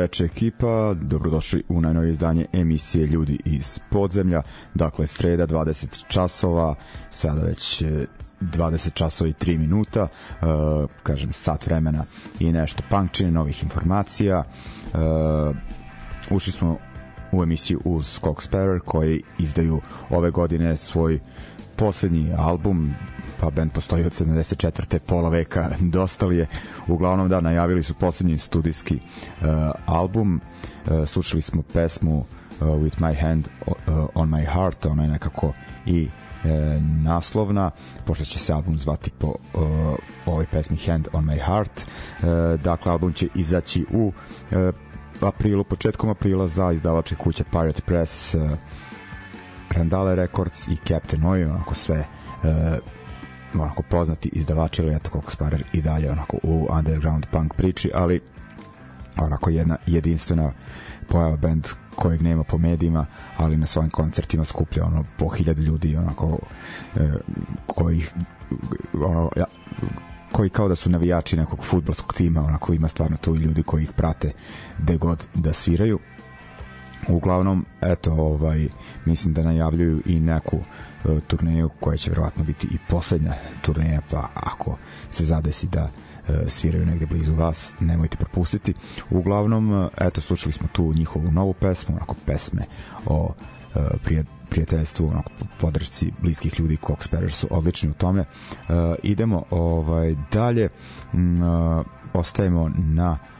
Večer ekipa, dobrodošli u najnovije izdanje emisije Ljudi iz podzemlja. Dakle, sreda 20 časova, sada već e, 20 časova i 3 minuta, e, kažem sat vremena i nešto punkčine, novih informacija. E, ušli smo u emisiju uz Cox Sparrow koji izdaju ove godine svoj poslednji album pa band postoji od 74. pola veka dosta li je uglavnom da najavili su poslednji studijski uh, album uh, slušali smo pesmu uh, With My Hand uh, on My Heart ona je nekako i e, naslovna, pošto će se album zvati po uh, ovoj pesmi Hand on My Heart. E, dakle, album će izaći u e, aprilu, početkom aprila za izdavače kuće Pirate Press, e, Randale Records i Captain Oi, onako sve onako poznati izdavači, ali eto koliko sparer i dalje onako u underground punk priči, ali onako jedna jedinstvena pojava band kojeg nema po medijima, ali na svojim koncertima skuplja ono po hiljadu ljudi onako e, kojih ono, ja, koji kao da su navijači nekog futbolskog tima, onako ima stvarno tu i ljudi koji ih prate gde god da sviraju uglavnom eto ovaj mislim da najavljuju i neku uh, turneju koja će verovatno biti i poslednja turneja pa ako se zadesi da uh, sviraju negde blizu vas nemojte propustiti uglavnom uh, eto slušali smo tu njihovu novu pesmu onako pesme o prije prijateljstvu, onako podršci bliskih ljudi, Cox Sparrows su odlični u tome. Idemo ovaj dalje, uh, ostajemo na uh,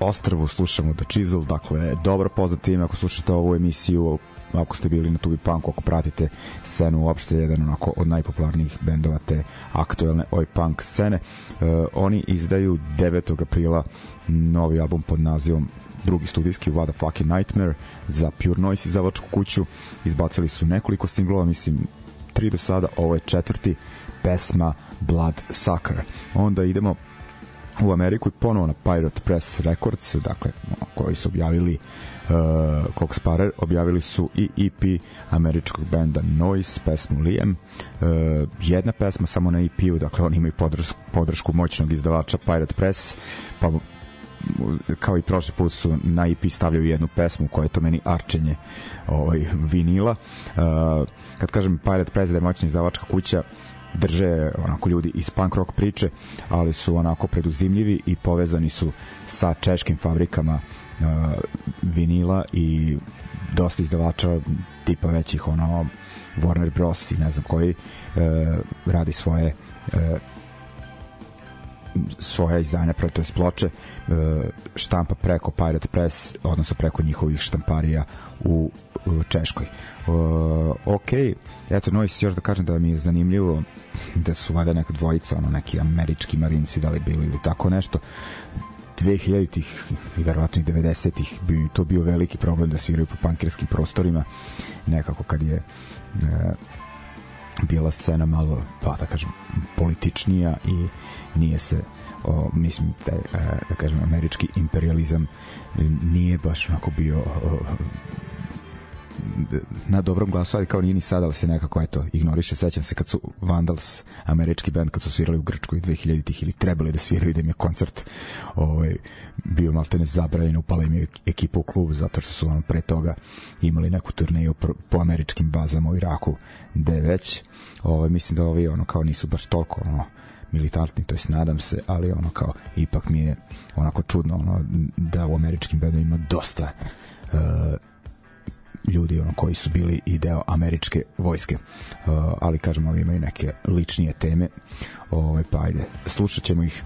ostrvu slušamo The Chisel, dakle dobro poznate ime ako slušate ovu emisiju ako ste bili na Tubi Punku, ako pratite scenu uopšte, jedan onako od najpopularnijih bendova te aktuelne oj punk scene. Uh, oni izdaju 9. aprila novi album pod nazivom drugi studijski What a Fucking Nightmare za Pure Noise izdavačku kuću. Izbacili su nekoliko singlova, mislim tri do sada, ovo je četvrti pesma Blood Sucker. Onda idemo u Ameriku i ponovo na Pirate Press Records, dakle, koji su objavili uh, Cox Sparer, objavili su i EP američkog benda Noise, pesmu Liam. Uh, jedna pesma samo na EP-u, dakle, oni imaju podršku, podršku moćnog izdavača Pirate Press, pa kao i prošli put su na EP stavljaju jednu pesmu koja je to meni arčenje ovaj, vinila. Uh, kad kažem Pirate Press da je moćna izdavačka kuća, drže onako ljudi iz punk rock priče, ali su onako preduzimljivi i povezani su sa češkim fabrikama uh, vinila i dosta izdavača tipa većih ono Warner Bros. i ne znam koji uh, radi svoje uh, svoja izdanja, to je ploče uh, štampa preko Pirate Press, odnosno preko njihovih štamparija u, Češkoj. Uh, ok, eto, no, još da kažem da mi je zanimljivo da su vada neka dvojica, ono, neki američki marinci, da li bili ili tako nešto, 2000-ih i verovatno i 90-ih bi to bio veliki problem da sviraju po pankirskim prostorima nekako kad je e, bila scena malo pa da kažem političnija i nije se o, mislim da, da kažem američki imperializam nije baš onako bio o, na dobrom glasu, ali kao nije ni sada, ali se nekako eto, ignoriše. Sećam se kad su Vandals, američki band, kad su svirali u Grčkoj 2000-ih ili trebali da sviraju da im je koncert ovaj, bio malte ne zabranjen, upala im je ekipa u klubu zato što su ono pre toga imali neku turneju po američkim bazama u Iraku, gde već ovaj, mislim da ovi ono kao nisu baš toliko ono, militantni, to jest nadam se, ali ono kao ipak mi je onako čudno ono da u američkim bendovima dosta uh, ljudi ono koji su bili i deo američke vojske. Uh, ali kažem, ovi imaju neke ličnije teme. Ovaj pa ajde, slušat ćemo ih.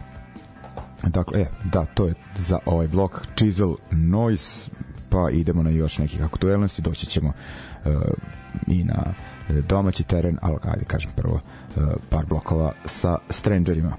Dakle, e, da, to je za ovaj blok Chisel Noise, pa idemo na još nekih aktuelnosti, doći ćemo uh, i na domaći teren, ali ajde kažem prvo uh, par blokova sa Strangerima.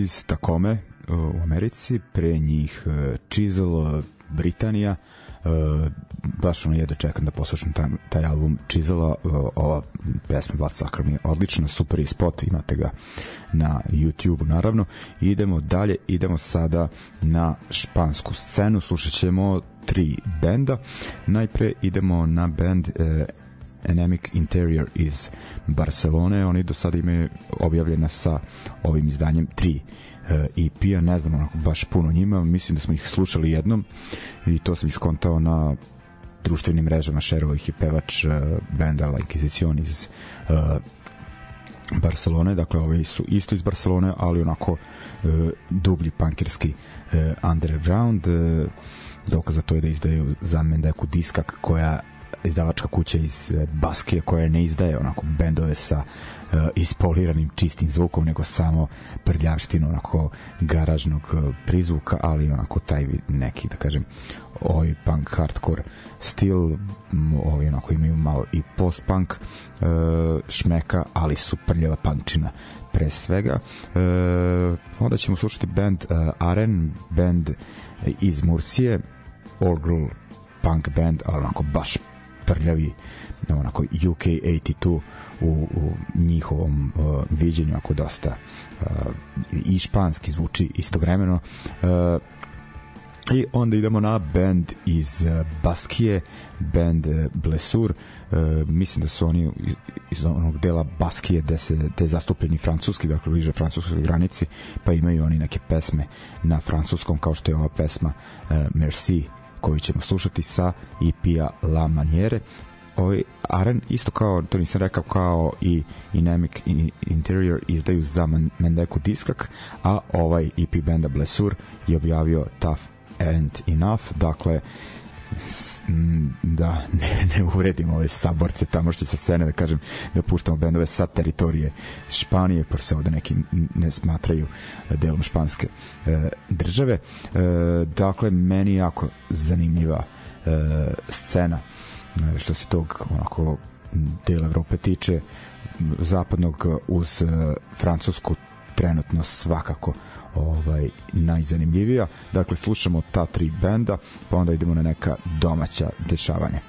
Iz Takome u Americi, pre njih Chisel Britanija, baš ono jedno čekam da poslušam taj, taj album Chisela, ova pesma Blood Sucker mi je odlična, super je spot, imate ga na YouTube naravno. Idemo dalje, idemo sada na špansku scenu, slušat ćemo tri benda. Najpre idemo na band eh, Anemic Interior iz Barcelone. Oni do sada imaju objavljena sa ovim izdanjem tri EP-a, e ne znam onako baš puno njima, mislim da smo ih slušali jednom i to sam iskontao na društvenim mrežama, šerovo ih je pevač uh, benda La Inquisition iz uh, Barcelone, dakle ovi su isto iz Barcelone, ali onako uh, dublji punkirski uh, underground uh, dokaz za to je da izdaju za Mendeku diskak koja izdavačka kuća iz Baskije koja ne izdaje onako bendove sa uh, ispoliranim čistim zvukom nego samo prljavštinu onako garažnog uh, prizvuka ali onako taj neki da kažem ovaj punk hardcore stil ovaj onako imaju malo i post punk uh, šmeka ali su prljava punkčina pre svega. Uh, onda ćemo slušati band uh, Aren band iz Mursije all girl punk band ali onako baš prljavi onako UK82 u, u njihovom uh, viđenju ako dosta uh, i španski zvuči istovremeno uh, i onda idemo na band iz Baskije band Blesur uh, mislim da su oni iz, onog dela Baskije gde, se, gde je zastupljeni francuski dakle bliže francuskoj granici pa imaju oni neke pesme na francuskom kao što je ova pesma uh, Merci koju ćemo slušati sa EP-a La Maniere. Ovaj Aren isto kao to nisam rekao kao i Inemic Interior izdaju za Mendeku diskak a ovaj EP benda Blessur je objavio Tough and Enough. Dakle da ne, ne uredim ove saborce tamo što sa scene da kažem da puštamo bendove sa teritorije Španije por se ovde neki ne smatraju delom španske e, države. E, dakle meni jako zanimljiva e, scena e, što se tog onako dela Evrope tiče zapadnog uz e, francusku trenutno svakako ovaj najzanimljivija. Dakle, slušamo ta tri benda, pa onda idemo na neka domaća dešavanja.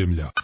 Iz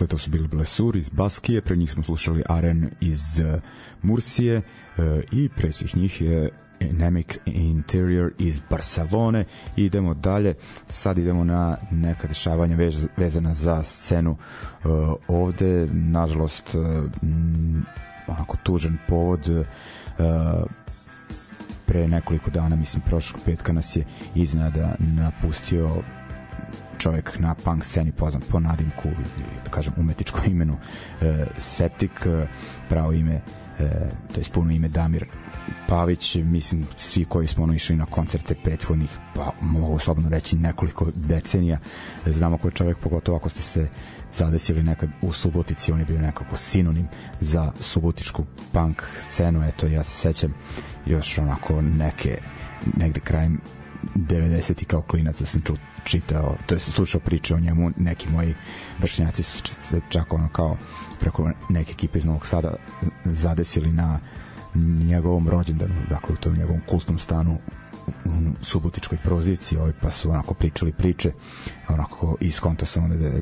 Dakle, to su bili Blesur iz Baskije, pre njih smo slušali Aren iz uh, Mursije uh, i pre svih njih je Anemic Interior iz Barcelone. Idemo dalje sad idemo na neka dešavanja vez, vezana za scenu uh, ovde. Nažalost onako tužan povod pre nekoliko dana mislim prošlog petka nas je iznada napustio čovjek na punk sceni poznat po nadimku ili da kažem umetničkom imenu e, Septik e, pravo ime e, to je puno ime Damir Pavić mislim svi koji smo ono išli na koncerte prethodnih pa mogu slobodno reći nekoliko decenija znamo ko je čovjek pogotovo ako ste se zadesili nekad u Subotici on je bio nekako sinonim za subotičku punk scenu eto ja se sećam još onako neke negde krajem 90 kao klinac da sam ču, čitao, to je slušao priče o njemu, neki moji vršnjaci su čak ono kao preko neke ekipe iz Novog Sada zadesili na njegovom rođendanu, dakle u tom njegovom kultnom stanu u subotičkoj prozivci, ovaj, pa su onako pričali priče, onako iskonto sam onda da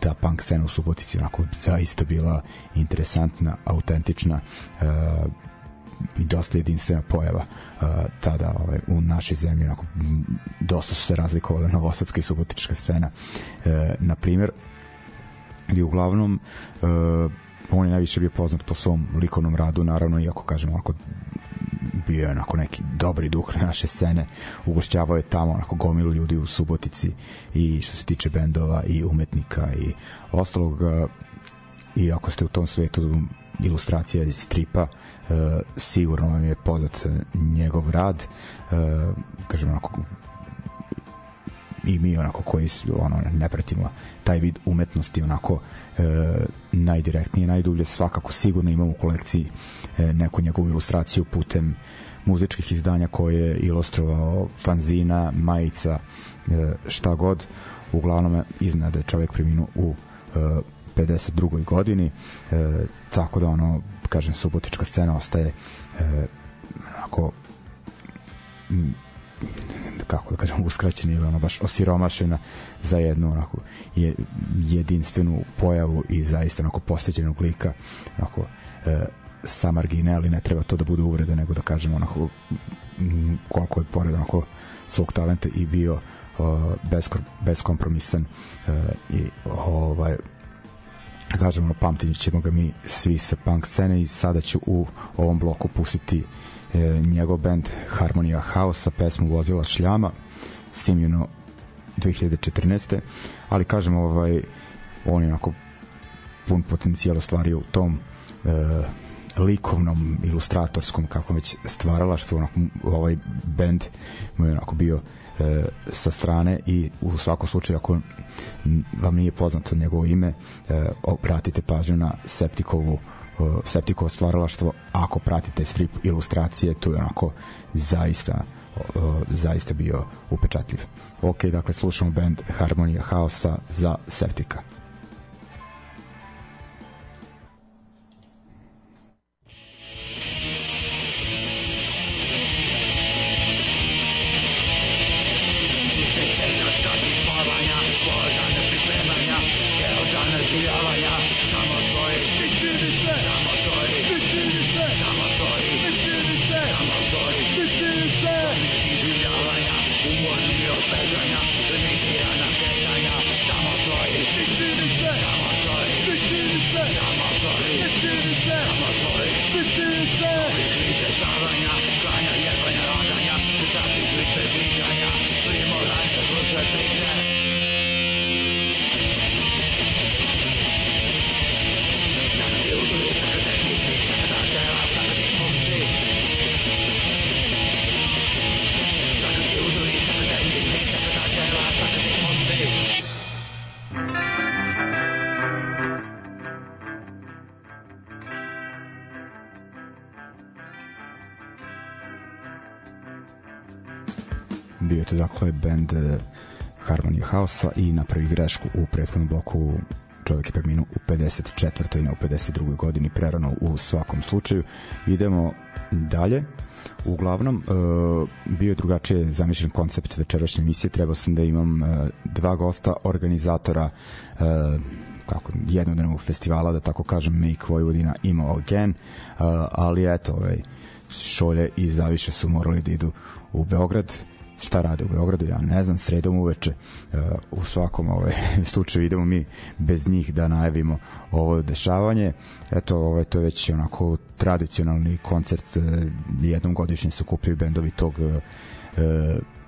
ta punk scena u Subotici onako zaista bila interesantna, autentična, uh, i dosta jedinstvena pojava tada ovaj, u našoj zemlji onako, dosta su se razlikovale novosadska i subotička scena. Uh, na primjer i uglavnom uh, on je najviše bio poznat po svom likovnom radu naravno iako kažemo onako bio je onako neki dobri duh naše scene ugošćavao je tamo onako gomilu ljudi u Subotici i što se tiče bendova i umetnika i ostalog uh, i ako ste u tom svetu ilustracija iz stripa e, sigurno vam je poznat njegov rad. E, kažem onako i mi onako koji ono ne pratimo taj vid umetnosti onako e, najdirektnije, najdublje svakako sigurno imamo u kolekciji e, neku njegovu ilustraciju putem muzičkih izdanja koje je ilustrovao fanzina, majica e, šta god. Uglavnom iznad je čovjek preminuo u e, 52. godini e, tako da ono kažem subotička scena ostaje e, onako m, kako da kažem uskraćena ili ono baš osiromašena za jednu onako je, jedinstvenu pojavu i zaista onako posveđenog lika onako e, sa margine ali ne treba to da bude uvreda nego da kažem onako koliko je pored onako svog talenta i bio uh, beskompromisan uh, i ovaj kažem ono pamtit ćemo ga mi svi sa punk scene i sada ću u ovom bloku pustiti e, njegov band Harmonia House sa pesmu Vozila šljama snimljeno 2014. ali kažem ovaj on je onako pun potencijal ostvario u tom e, likovnom, ilustratorskom kako već stvarala što onako ovaj band mu je onako bio e, sa strane i u svakom slučaju ako vam nije poznato njegovo ime e, obratite pažnju na Septikovu e, Septikovo stvaralaštvo. Ako pratite strip ilustracije to je onako zaista e, zaista bio upečatljiv. Ok, dakle slušamo band Harmonia House za Septika Bio je to dakle band eh, Harmony House-a i napravi grešku u prethodnom bloku čovjek je preminuo u 54. ne u 52. godini prerano u svakom slučaju idemo dalje uglavnom uh, bio je drugačije zamišljen koncept večerašnje emisije trebao sam da imam uh, dva gosta organizatora kako jednodnevnog festivala da tako kažem Make Vojvodina ima again ali eto ovaj, Šolje i Zaviše su morali da idu u Beograd šta rade u Beogradu, ja ne znam, sredom uveče uh, u svakom ovaj, slučaju idemo mi bez njih da najavimo ovo dešavanje. Eto, ovaj, to je već onako tradicionalni koncert, uh, jednom godišnje se kupljaju bendovi tog uh,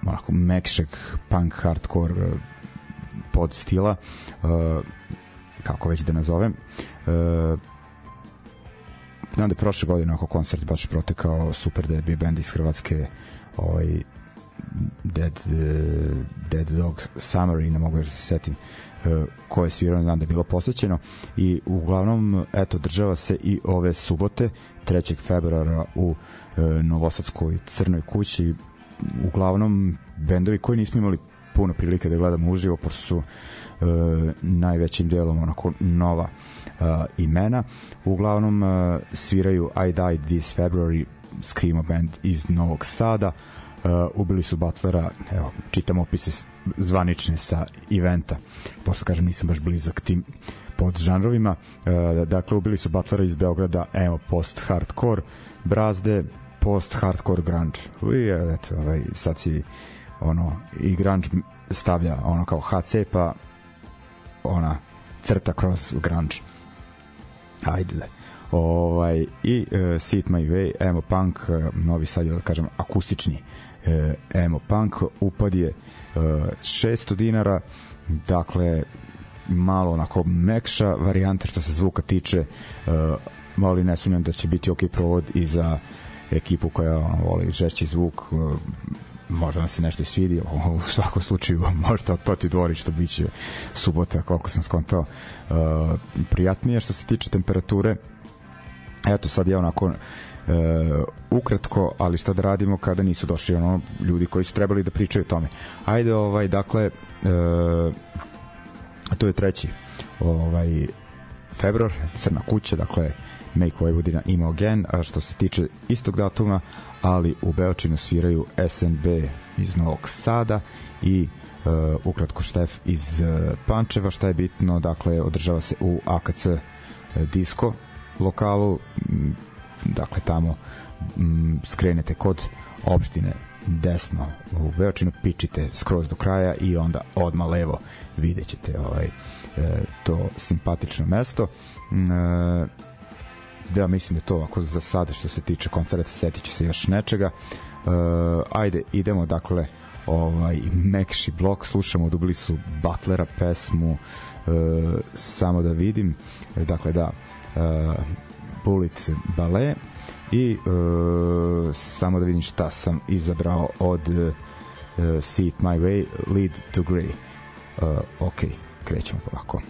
onako mekšeg punk hardcore uh, pod stila uh, kako već da nazovem uh, znam da je prošle godine ako koncert baš protekao super da je bio band iz Hrvatske ovaj Dead, uh, Dead Dog Summary, ne mogu još da se setim uh, koje svirano znam da je bilo posvećeno i uglavnom eto država se i ove subote 3. februara u uh, Novosadskoj crnoj kući uglavnom bendovi koji nismo imali puno prilike da gledamo uživo pošto su uh, najvećim delom onako nova uh, imena uglavnom uh, sviraju I Died This February Screamo band iz Novog Sada uh, ubili su Butlera evo, čitam opise zvanične sa eventa posle kažem nisam baš blizak tim pod žanrovima uh, dakle ubili su Butlera iz Beograda evo post hardcore Brazde post hardcore grunge. I eto ovaj, sad si ono i grunge stavlja ono kao HC pa ona crta kroz grunge. Ajde da ovaj i uh, Sit My Way emo punk uh, novi sad da kažem akustični uh, emo punk upad je uh, 600 dinara dakle malo onako mekša varijanta što se zvuka tiče uh, ali ne sumnjam da će biti ok provod i za ekipu koja voli žešći zvuk uh, možda nam se nešto i svidi u svakom slučaju možda otpati dvorić što biće subota koliko sam skontao. Uh, prijatnije što se tiče temperature eto sad je onako uh, ukratko, ali šta da radimo kada nisu došli ono ljudi koji su trebali da pričaju o tome. Ajde, ovaj dakle uh, to je treći ovaj februar, crna kuća, dakle Make Vojvodina ima again, a što se tiče istog datuma, ali u Beočinu sviraju SNB iz Novog Sada i uh, ukratko Štef iz uh, Pančeva, šta je bitno, dakle održava se u AKC uh, Disco lokalu, dakle tamo m, skrenete kod opštine desno u Beočinu, pičite skroz do kraja i onda odma levo vidjet ćete ovaj, e, to simpatično mesto. E, da mislim da to ako za sada što se tiče koncerta setit ću se još nečega uh, ajde idemo dakle ovaj mekši blok slušamo dubli su Butlera pesmu uh, samo da vidim dakle da uh, Bullet Ballet i uh, samo da vidim šta sam izabrao od uh, See It My Way Lead to Grey. Uh, ok, krećemo polako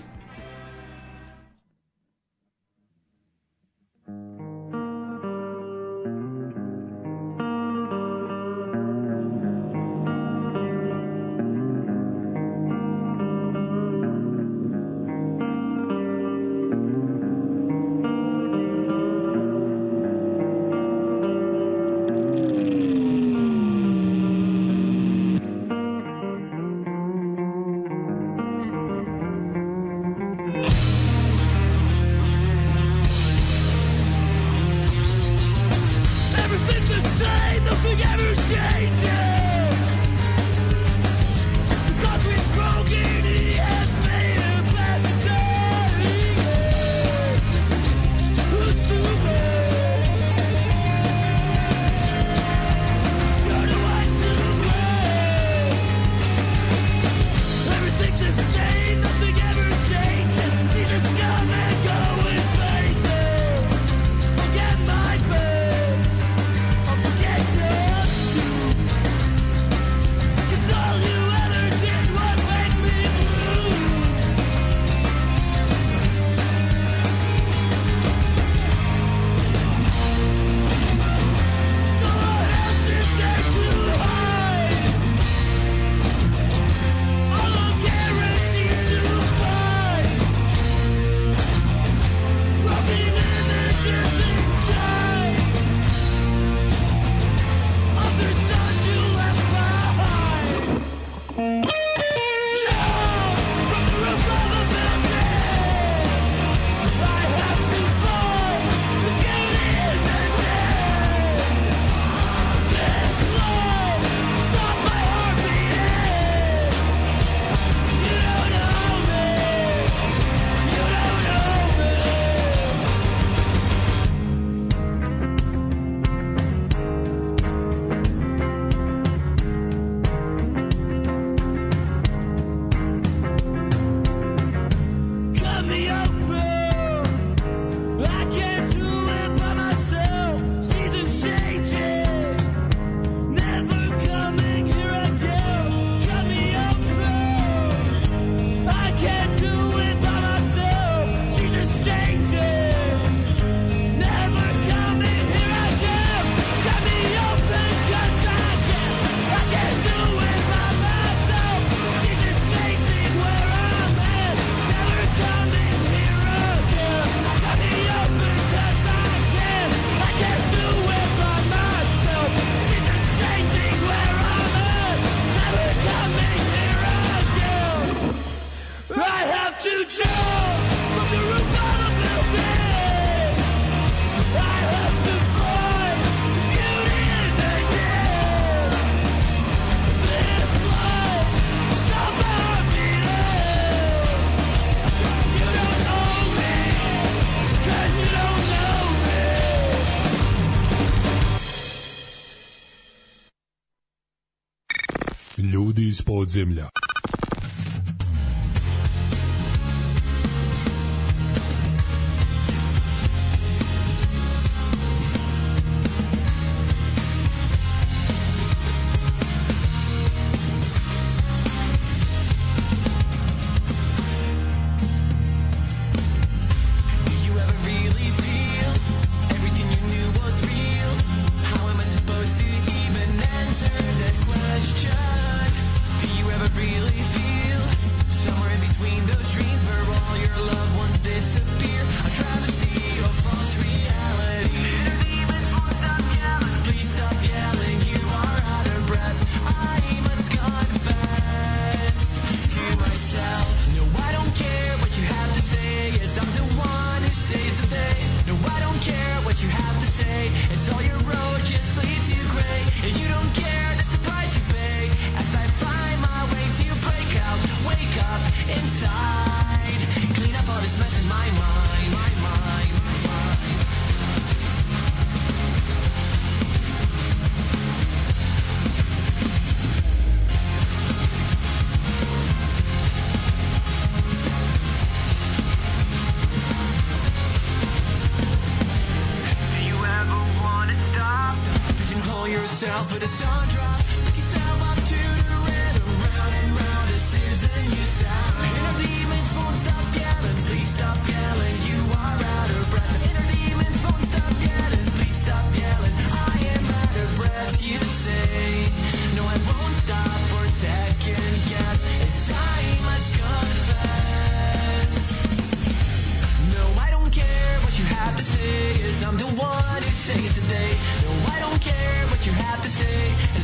iz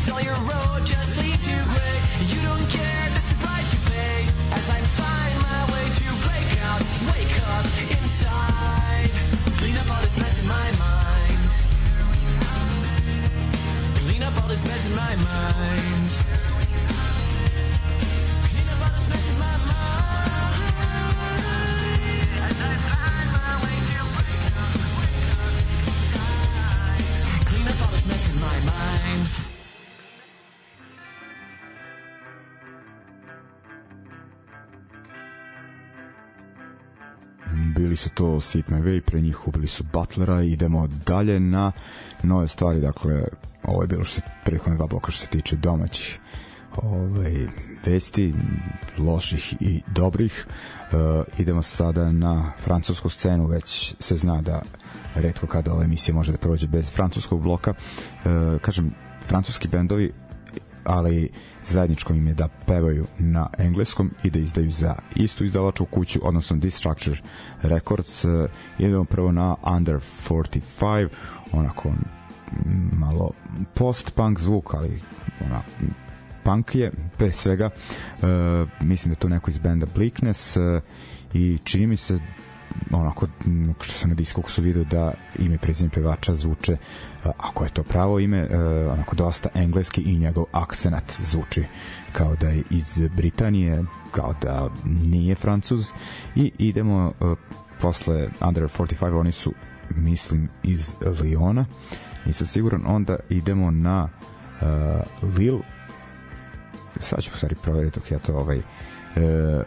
Sell your road, just leave. Su to Sit My Way, pre njih ubili su Butlera idemo dalje na nove stvari, dakle ovo je bilo što se prethodne dva bloka što se tiče domaćih ovaj, vesti, loših i dobrih. Uh, idemo sada na francusku scenu, već se zna da redko kada ova emisija može da prođe bez francuskog bloka. Uh, kažem, francuski bendovi ali zajedničko im je da pevaju na engleskom i da izdaju za istu izdavačku kuću, odnosno Destructure Records. Uh, idemo prvo na Under 45, onako malo post-punk zvuk, ali onako punk je pre svega uh, mislim da to neko iz benda Bleakness uh, i čini mi se onako što sam na diskoksu vidio da ime prezime pevača zvuče uh, ako je to pravo ime uh, onako dosta engleski i njegov akcenat zvuči kao da je iz Britanije kao da nije francuz. I idemo uh, posle Under 45 oni su mislim iz Liona. Nisam siguran onda idemo na uh, Lil sad ću stvari proveriti dok ja to ovaj e,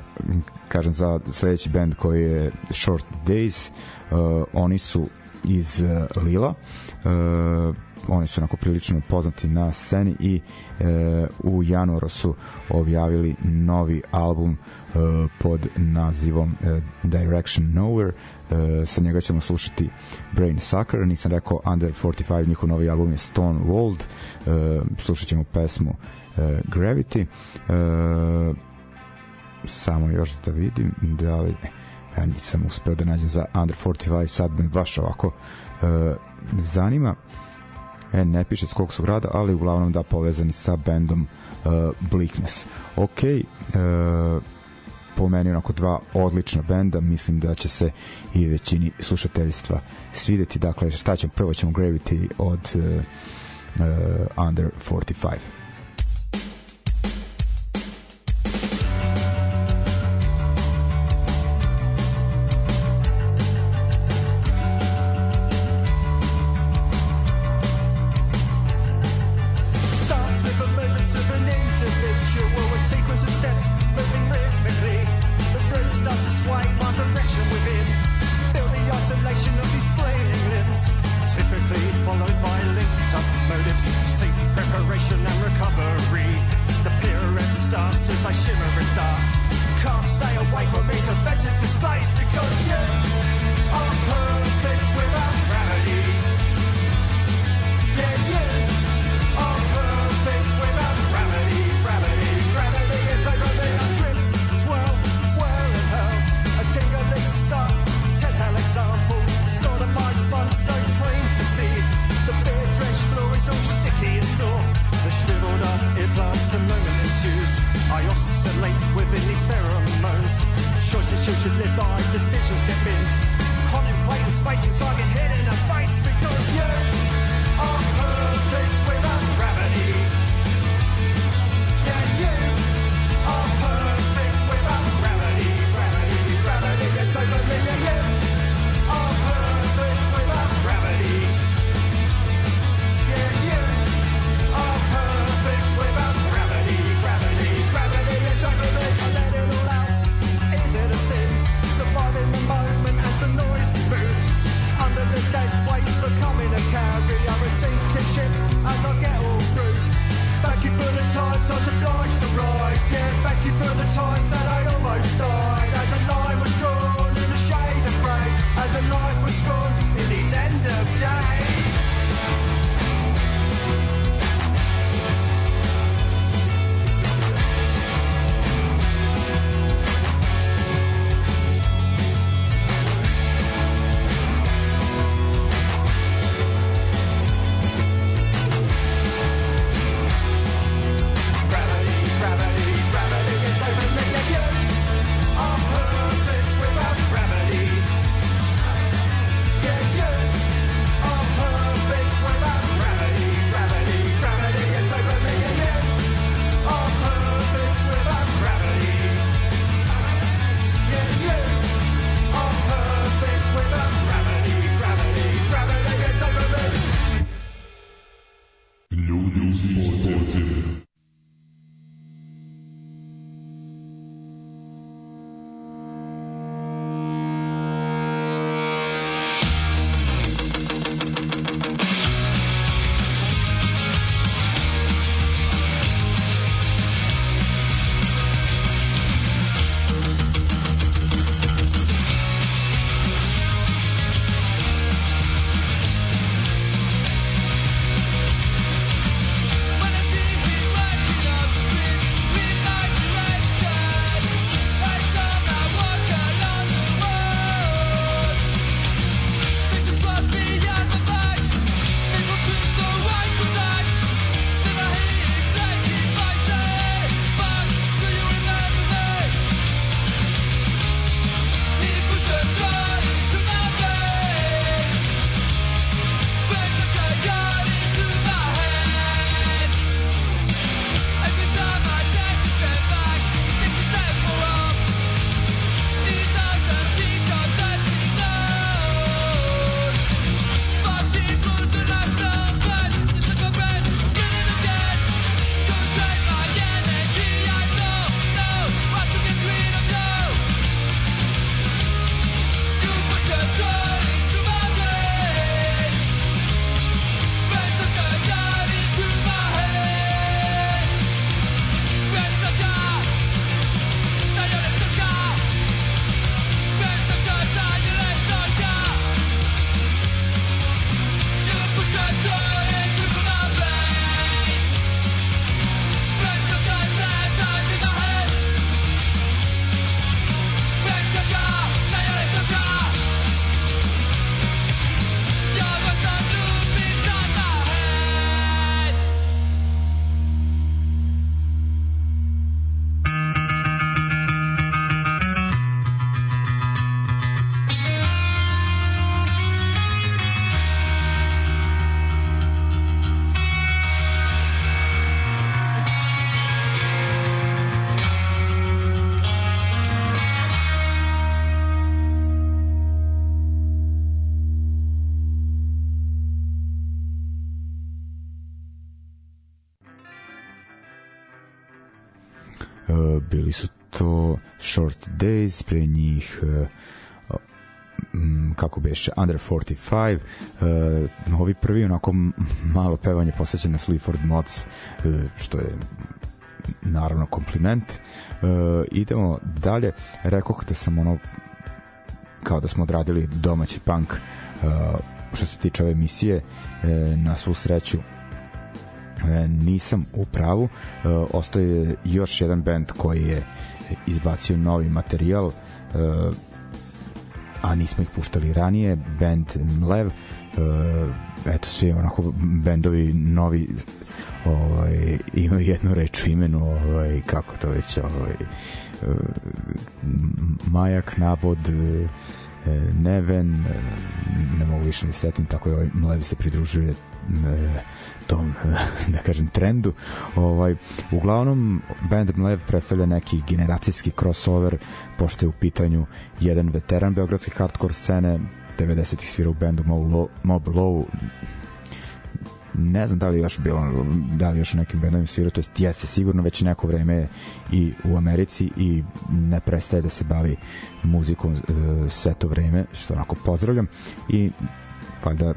kažem za sledeći band koji je Short Days e, oni su iz e, Lila. E, oni su onako prilično poznati na sceni i e, u januaru su objavili novi album e, pod nazivom e, Direction Nowhere. E, sa njega ćemo slušati Brain Sucker. Nisam rekao Under 45 njihov novi album je Stone Walled e, slušat ćemo pesmu e, Gravity. E, samo još da vidim da li ja nisam uspeo da nađem za Under 45 sad me baš ovako e, zanima. E, ne piše s kog su grada ali uglavnom da povezani sa bendom e, Bleakness. Ok e, po meni onako dva odlična benda mislim da će se i većini slušateljstva svideti. Dakle šta ćemo? Prvo ćemo Gravity od e, e, Under 45 bili su to Short Days, pre njih e, kako beše Under 45 uh, e, ovi prvi onako malo pevanje posvećeno Sleaford Mods uh, što je naravno kompliment. Uh, idemo dalje. Rekao da sam ono kao da smo odradili domaći punk uh, što se tiče ove emisije uh, na svu sreću nisam u pravu. E, ostaje još jedan band koji je izbacio novi materijal e, a nismo ih puštali ranije band Mlev. E, eto svi onako bendovi novi ovaj, imaju jednu reč u imenu ovaj, kako to već ovaj, e, Majak, Nabod e, Neven e, ne mogu više ni setim tako je ovaj Mlev se pridružuje e, tom da kažem trendu ovaj uglavnom band Mlev predstavlja neki generacijski crossover pošto je u pitanju jedan veteran beogradske hardcore scene 90-ih svira u bendu Mob Low, Mob Low. Ne znam da li još bilo da li još u nekim bendovima svirao to jest jeste sigurno već neko vreme i u Americi i ne prestaje da se bavi muzikom e, sve to vreme što onako pozdravljam. I valjda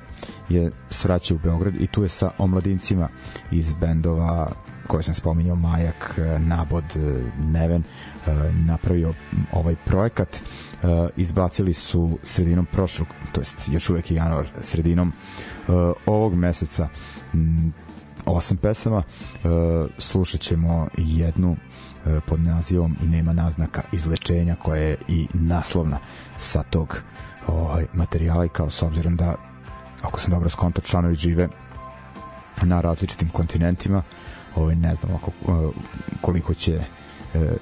je svraća u Beograd i tu je sa omladincima iz bendova koje sam spominjao Majak, e, Nabod, e, Neven e, napravio ovaj projekat. Izbacili su sredinom prošlog to jest još uvek je januar sredinom ovog meseca. M, osam pesama. Slušat ćemo jednu pod nazivom i nema naznaka izlečenja koja je i naslovna sa tog ovaj, materijala i kao s obzirom da ako sam dobro skontao članovi žive na različitim kontinentima ovaj, ne znam ako, e, koliko će e,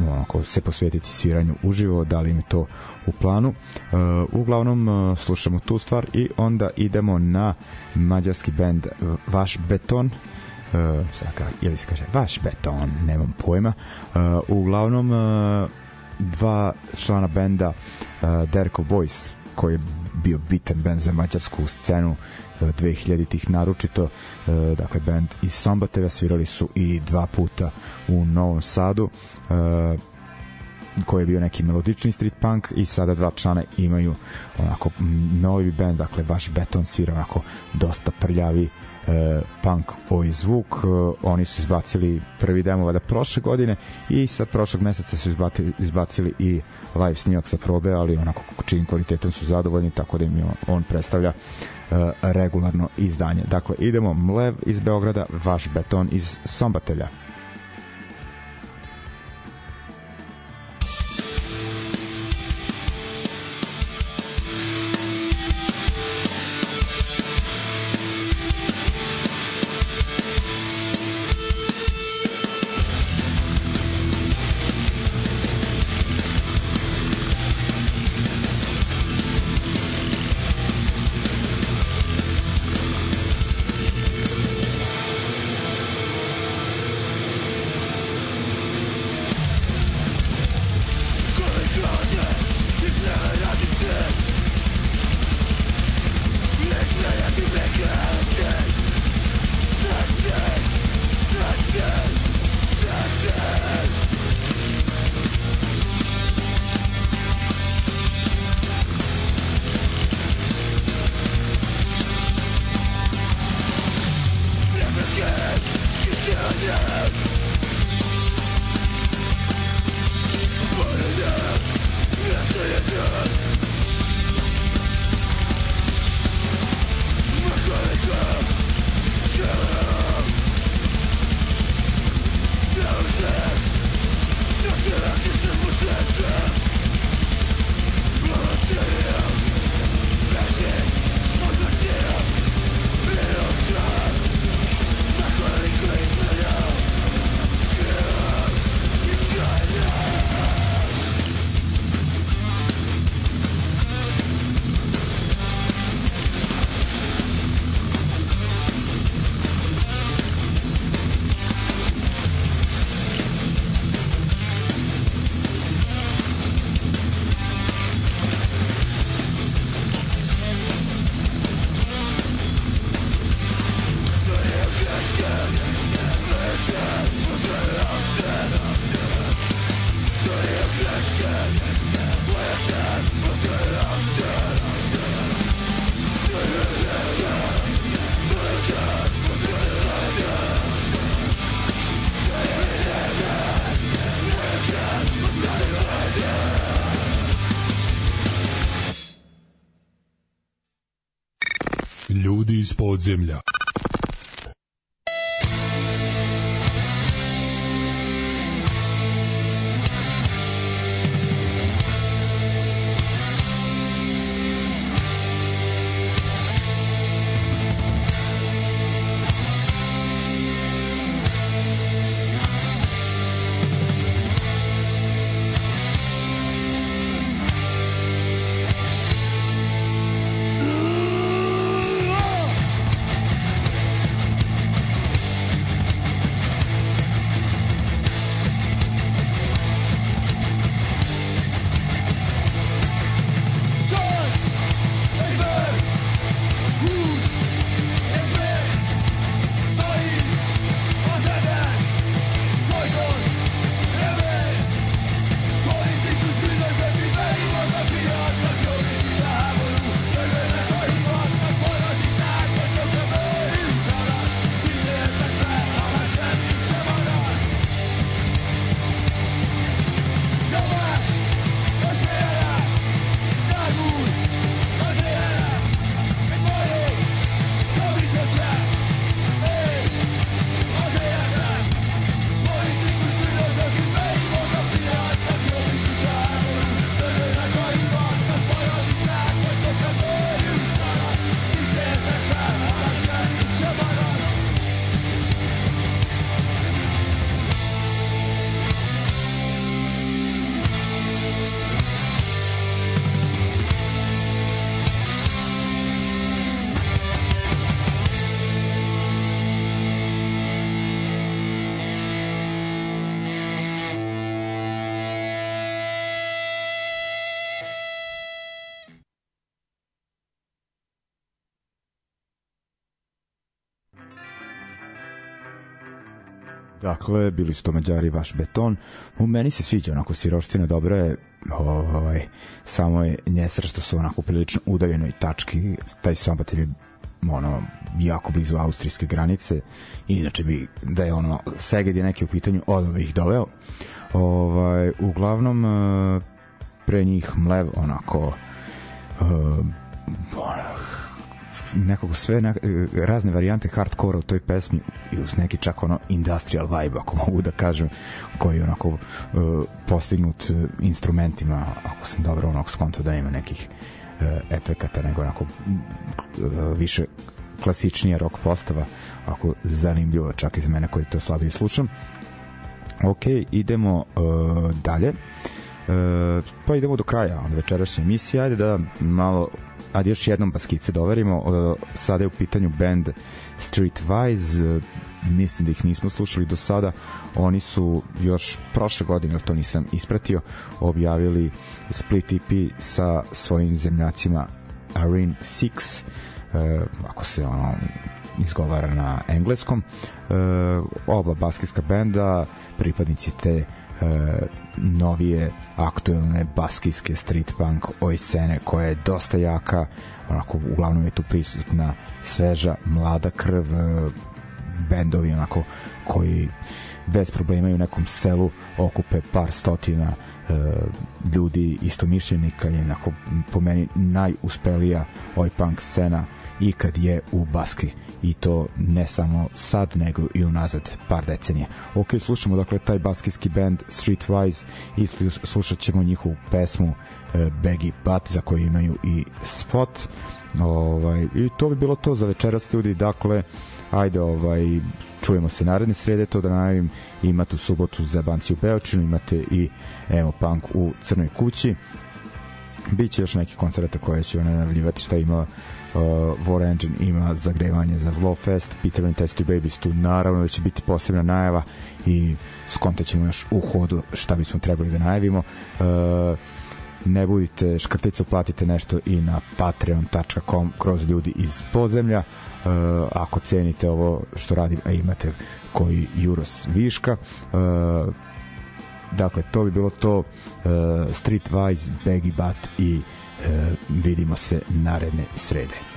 onako, se posvetiti sviranju uživo, da li im je to u planu. E, uglavnom slušamo tu stvar i onda idemo na mađarski band e, Vaš beton e, sad ka, ili se kaže Vaš beton, nemam pojma. E, uglavnom e, dva člana benda uh, Derko Boys koji je bio bitan band za mađarsku scenu uh, 2000-ih naročito uh, dakle band iz Sombateva svirali su i dva puta u Novom Sadu uh, koji je bio neki melodični street punk i sada dva člana imaju onako novi band, dakle vaš beton svira onako dosta prljavi e, punk ovaj zvuk. E, oni su izbacili prvi demo vada prošle godine i sad prošlog meseca su izbacili, izbacili i live snimak sa probe, ali onako čijim kvalitetom su zadovoljni, tako da im on predstavlja e, regularno izdanje. Dakle, idemo Mlev iz Beograda, vaš beton iz Sombatelja. Podzemlja. Dakle, bili su to Mađari vaš beton. U meni se sviđa onako siroština dobra je, ovaj, samo je njesra što su onako prilično udaljenoj tački. Taj Sombatelj je ono, jako blizu austrijske granice. Inače bi, da je ono, Seged je neki u pitanju, odmah bi ih doveo. Ovaj, uglavnom, eh, pre njih Mlev, onako, uh, nekako sve ne, razne varijante hardkora u toj pesmi i uz neki čak ono industrial vibe ako mogu da kažem koji je onako uh, postignut uh, instrumentima ako sam dobro onog skonto da ima nekih uh, efekata nego onako uh, više klasičnija rock postava ako zanimljivo čak i za mene koji to slabije slušam ok idemo uh, dalje E, pa idemo do kraja onda večerašnje emisije. Ajde da malo ajde još jednom baskice doverimo. E, sada je u pitanju band Streetwise. E, mislim da ih nismo slušali do sada. Oni su još prošle godine, to nisam ispratio, objavili split EP sa svojim zemljacima Arene 6 e, ako se ono izgovara na engleskom e, oba baskijska benda pripadnici te novije aktuelne baskijske street punk oj scene koja je dosta jaka. Onako uglavnom je tu prisutna sveža mlada krv e, bendovi onako koji bez problema u nekom selu okupe par stotina e, ljudi istomišljenika. Je onako po meni najuspelija oj punk scena ikad je u Baski i to ne samo sad nego i unazad par decenija. Ok, slušamo dakle taj baskijski band Streetwise i slušat ćemo njihovu pesmu e, Baggy Butt za koju imaju i spot. Ovaj, i to bi bilo to za večeras ljudi. Dakle ajde ovaj čujemo se naredne srede to da najavim. Imate u subotu za banci u Beočinu imate i Emo Punk u Crnoj kući. Biće još neki koncerta koje će ona najavljivati šta ima uh, War Engine ima zagrevanje za Zlofest, Peter and Testy Babies tu naravno da će biti posebna najava i skontat ćemo još u hodu šta bismo trebali da najavimo. Uh, ne budite škrticu, platite nešto i na patreon.com kroz ljudi iz podzemlja. Uh, ako cenite ovo što radim, a imate koji Juros viška uh, dakle to bi bilo to uh, Streetwise, Baggy Butt i uh, Eh, vidimo se naredne srede.